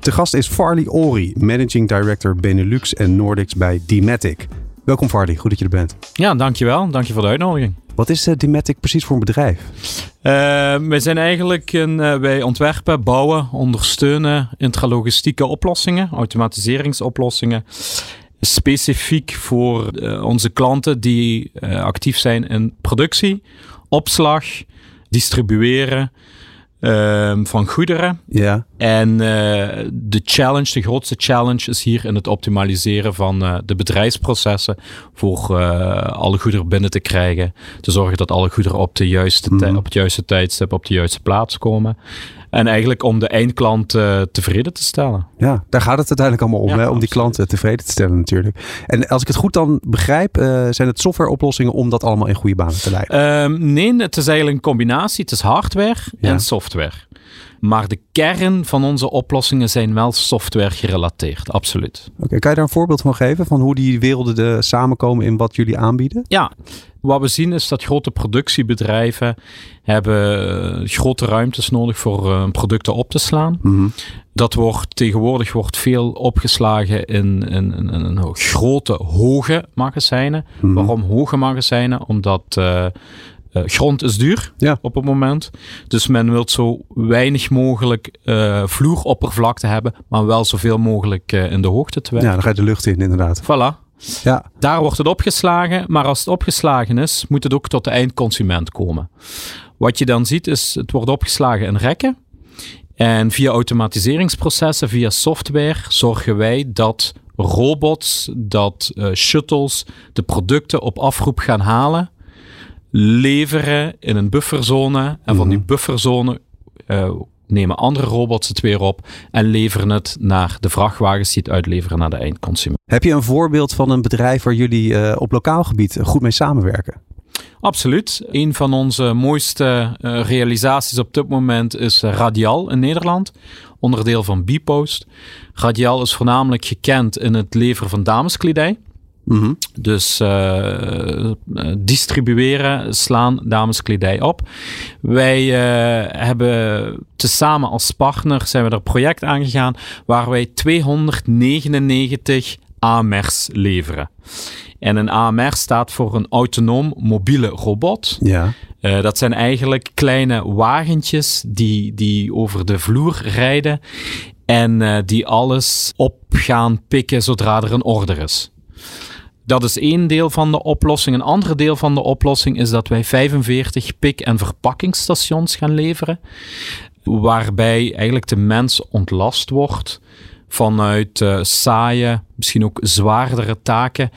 Te gast is Farley Ori, Managing Director Benelux en Nordics bij Dematic. Welkom Farley, goed dat je er bent. Ja, dankjewel. Dank je voor de uitnodiging. Wat is uh, Dematic precies voor een bedrijf? Uh, wij zijn eigenlijk een, uh, wij ontwerpen, bouwen, ondersteunen intralogistieke oplossingen, automatiseringsoplossingen. Specifiek voor onze klanten die actief zijn in productie, opslag, distribueren um, van goederen. Ja. En uh, de challenge, de grootste challenge is hier in het optimaliseren van uh, de bedrijfsprocessen voor uh, alle goederen binnen te krijgen. Te zorgen dat alle goederen op, de juiste mm. op het juiste tijdstip op de juiste plaats komen. En eigenlijk om de eindklant tevreden te stellen. Ja, daar gaat het uiteindelijk allemaal om. Ja, hè? Om die klanten tevreden te stellen natuurlijk. En als ik het goed dan begrijp, zijn het softwareoplossingen om dat allemaal in goede banen te leiden? Um, nee, het is eigenlijk een combinatie. Het is hardware ja. en software. Maar de kern van onze oplossingen zijn wel software gerelateerd, absoluut. Oké, okay, kan je daar een voorbeeld van geven van hoe die werelden de samenkomen in wat jullie aanbieden? Ja, wat we zien is dat grote productiebedrijven hebben grote ruimtes nodig voor uh, producten op te slaan. Mm -hmm. Dat wordt tegenwoordig wordt veel opgeslagen in, in, in, in grote, hoge magazijnen. Mhm. Mm -hmm. Waarom hoge magazijnen? Omdat uh, uh, grond is duur ja. op het moment. Dus men wil zo weinig mogelijk uh, vloeroppervlakte hebben, maar wel zoveel mogelijk uh, in de hoogte te werken. Ja, dan ga je de lucht in inderdaad. Voilà. Ja. Daar wordt het opgeslagen, maar als het opgeslagen is, moet het ook tot de eindconsument komen. Wat je dan ziet is, het wordt opgeslagen in rekken. En via automatiseringsprocessen, via software, zorgen wij dat robots, dat shuttles de producten op afroep gaan halen leveren in een bufferzone. En van Mhm. die bufferzone uh, nemen andere robots het weer op en leveren het naar de vrachtwagens die het uitleveren naar de eindconsument. Heb je een voorbeeld van een bedrijf waar jullie uh, op lokaal gebied goed mee samenwerken? Absoluut. Een van onze mooiste uh, realisaties op dit moment is Radial in Nederland, onderdeel van Bpost. Radial is voornamelijk gekend in het leveren van dameskledij. Mm -hmm. Dus uh, distribueren, slaan dameskledij op. Wij uh, hebben tezamen als partner zijn we er een project aangegaan waar wij 299 AMR's leveren. En een AMR staat voor een autonoom mobiele robot. Ja. Uh, dat zijn eigenlijk kleine wagentjes die, die over de vloer rijden en die alles op gaan pikken zodra er een order is. Dat is één deel van de oplossing. Een ander deel van de oplossing is dat wij 45 pik- en verpakkingsstations gaan leveren. Waarbij eigenlijk de mens ontlast wordt vanuit uh, saaie, misschien ook zwaardere taken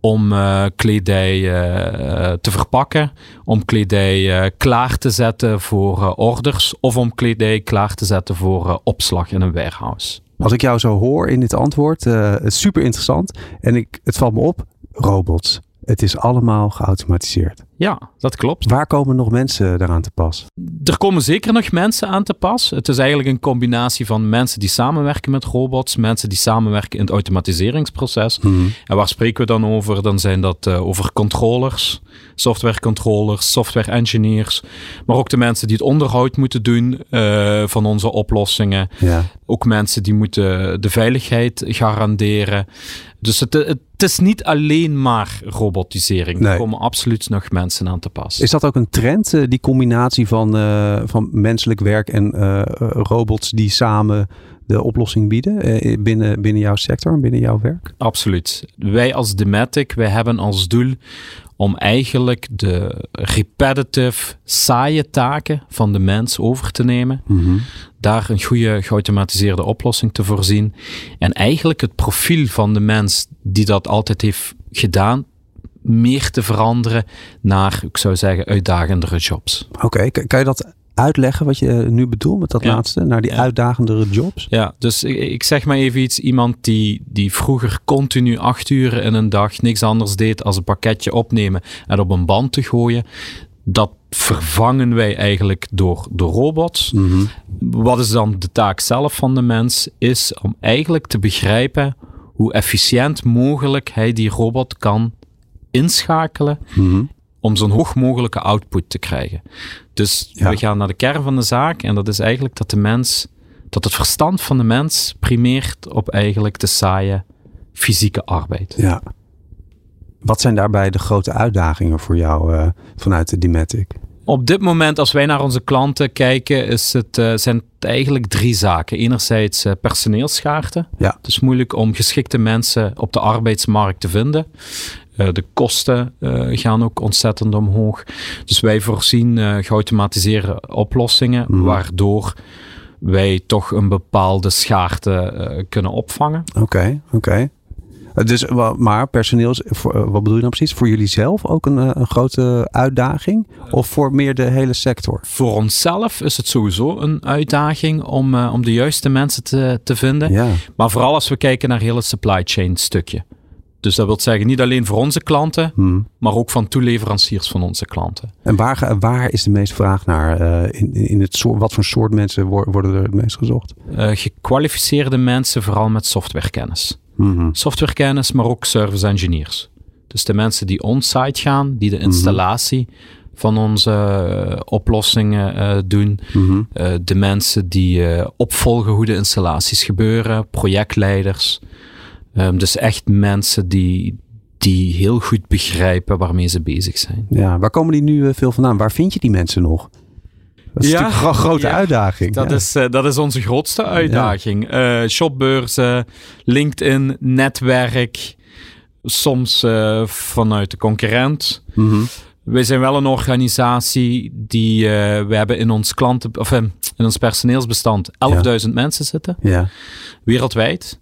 om uh, kledij uh, te verpakken, om kledij klaar te zetten voor orders of om kledij klaar te zetten voor opslag in een warehouse. Als ik jou zo hoor in dit antwoord, is super interessant en ik, het valt me op, robots. Het is allemaal geautomatiseerd. Ja, dat klopt. Waar komen nog mensen daaraan te pas? Er komen zeker nog mensen aan te pas. Het is eigenlijk een combinatie van mensen die samenwerken met robots, mensen die samenwerken in het automatiseringsproces. Mm-hmm. En waar spreken we dan over? Dan zijn dat uh, over controllers, softwarecontrollers, software engineers, maar ook de mensen die het onderhoud moeten doen uh, van onze oplossingen. Ja. Ook mensen die moeten de veiligheid garanderen. Dus het, het is niet alleen maar robotisering. Nee. Er komen absoluut nog mensen aan te pas. Is dat ook een trend, uh, die combinatie van, uh, van menselijk werk en uh, robots die samen de oplossing bieden binnen, binnen jouw sector en binnen jouw werk? Absoluut. Wij als Dematic, wij hebben als doel om eigenlijk de repetitive, saaie taken van de mens over te nemen. Mm-hmm. Daar een goede geautomatiseerde oplossing te voorzien. En eigenlijk het profiel van de mens die dat altijd heeft gedaan, meer te veranderen naar, ik zou zeggen, uitdagendere jobs. Oké, kan je dat uitleggen wat je nu bedoelt met dat Ja. laatste? Naar die Ja. uitdagendere jobs? Ja, dus ik, ik zeg maar even iets. Iemand die, die vroeger continu acht uur in een dag niks anders deed als een pakketje opnemen en op een band te gooien. Dat vervangen wij eigenlijk door, door robots. Mhm. Wat is dan de taak zelf van de mens? Is om eigenlijk te begrijpen hoe efficiënt mogelijk hij die robot kan inschakelen Mhm. om zo'n hoog mogelijke output te krijgen. Dus Ja. we gaan naar de kern van de zaak en dat is eigenlijk dat de mens, dat het verstand van de mens primeert op eigenlijk de saaie fysieke arbeid. Ja. Wat zijn daarbij de grote uitdagingen voor jou eh, vanuit de Dimatic? Op dit moment, als wij naar onze klanten kijken, is het, eh, zijn het eigenlijk drie zaken. Enerzijds eh, personeelsschaarste. Ja. Het is moeilijk om geschikte mensen op de arbeidsmarkt te vinden. Eh, de kosten eh, gaan ook ontzettend omhoog. Dus wij voorzien eh, geautomatiseerde oplossingen, Mhm. waardoor wij toch een bepaalde schaarste eh, kunnen opvangen. Oké, oké. Dus, maar eh, wat bedoel je dan precies? Voor jullie zelf ook een, een grote uitdaging? Of voor meer de hele sector? Voor onszelf is het sowieso een uitdaging om, om de juiste mensen te, te vinden. Ja. Maar vooral als we kijken naar het hele supply chain stukje. Dus dat wil zeggen niet alleen voor onze klanten, Hm. maar ook van toeleveranciers van onze klanten. En waar, waar is de meeste vraag naar? eh, in, in het soort, wat voor soort mensen wo- worden er het meest gezocht? Eh, gekwalificeerde mensen, vooral met softwarekennis. Mhm. Softwarekennis, maar ook service engineers. Dus de mensen die on-site gaan, die de installatie van onze eh, oplossingen doen. Eh, de mensen die opvolgen hoe de installaties gebeuren, projectleiders. Ehm, dus echt mensen die, die heel goed begrijpen waarmee ze bezig zijn. Ja, waar komen die nu eh, veel vandaan? Waar vind je die mensen nog? Dat is Ja, natuurlijk een gro- grote ja, uitdaging. Dat, ja. is, eh, dat is onze grootste uitdaging. Eh, shopbeurzen, LinkedIn, netwerk, soms eh, vanuit de concurrent. Mhm. Wij zijn wel een organisatie die, eh, we hebben in ons klanten, of in ons personeelsbestand 11.000 mensen zitten, Ja. wereldwijd.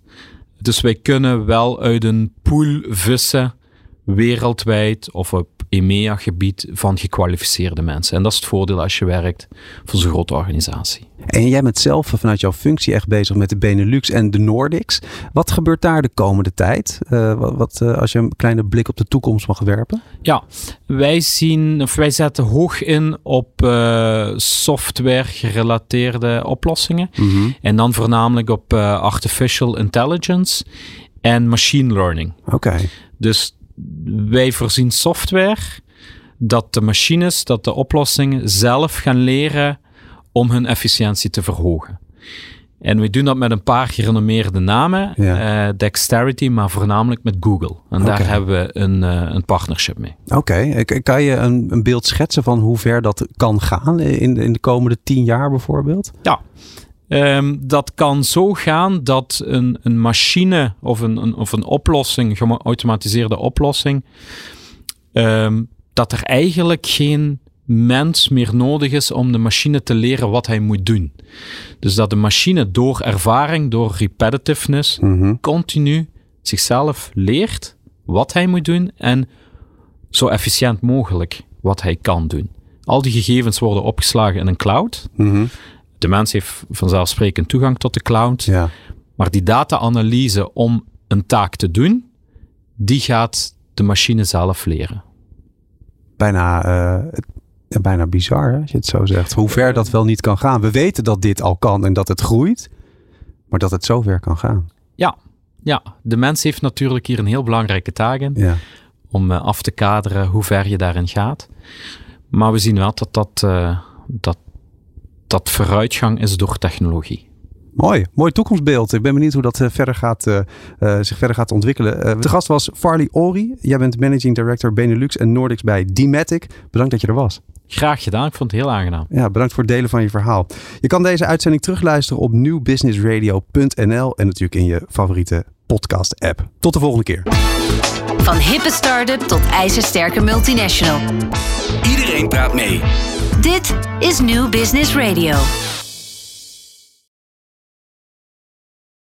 Dus wij kunnen wel uit een pool vissen, wereldwijd of op EMEA-gebied van gekwalificeerde mensen. En dat is het voordeel als je werkt voor zo'n grote organisatie. En jij bent zelf vanuit jouw functie echt bezig met de Benelux en de Nordics. Wat gebeurt daar de komende tijd? Eh, wat, wat, eh, als je een kleine blik op de toekomst mag werpen? Ja, wij zien, of wij zetten hoog in op eh, software gerelateerde oplossingen. En dan voornamelijk op artificial intelligence en machine learning. Oké. Dus wij voorzien software dat de machines, dat de oplossingen zelf gaan leren om hun efficiëntie te verhogen. En we doen dat met een paar gerenommeerde namen. Ja. eh, Dexterity, maar voornamelijk met Google. En daar hebben we een, eh, een partnership mee. Oké, kan je een, een beeld schetsen van hoe ver dat kan gaan in, in de komende tien jaar bijvoorbeeld? Ja. Ehm, dat kan zo gaan dat een, een machine of een, een, of een oplossing, geautomatiseerde oplossing, ehm, dat er eigenlijk geen mens meer nodig is om de machine te leren wat hij moet doen. Dus dat de machine door ervaring, door repetitiveness, Mhm. continu zichzelf leert wat hij moet doen en zo efficiënt mogelijk wat hij kan doen. Al die gegevens worden opgeslagen in een cloud. Mhm. De mens heeft vanzelfsprekend toegang tot de cloud. Ja. Maar die data-analyse om een taak te doen, die gaat de machine zelf leren. Bijna, het- ja, bijna bizar hè, als je het zo zegt. Hoe ver dat wel niet kan gaan. We weten dat dit al kan en dat het groeit. Maar dat het zo ver kan gaan. Ja, ja, de mens heeft natuurlijk hier een heel belangrijke taak in. Ja. Om eh, af te kaderen hoe ver je daarin gaat. Maar we zien wel dat dat, eh, dat, dat vooruitgang is door technologie. Mooi, mooi toekomstbeeld. Ik ben benieuwd hoe dat eh, verder gaat, eh, eh, zich verder gaat ontwikkelen. Eh, de gast was Farley Ori. Jij bent Managing Director Benelux en Nordics bij Dematic. Bedankt dat je er was. Graag gedaan, ik vond het heel aangenaam. Ja, bedankt voor het delen van je verhaal. Je kan deze uitzending terugluisteren op nieuwbusinessradio.nl en natuurlijk in je favoriete podcast app. Tot de volgende keer. Van hippe start-up tot ijzersterke multinational. Iedereen praat mee. Dit is New Business Radio.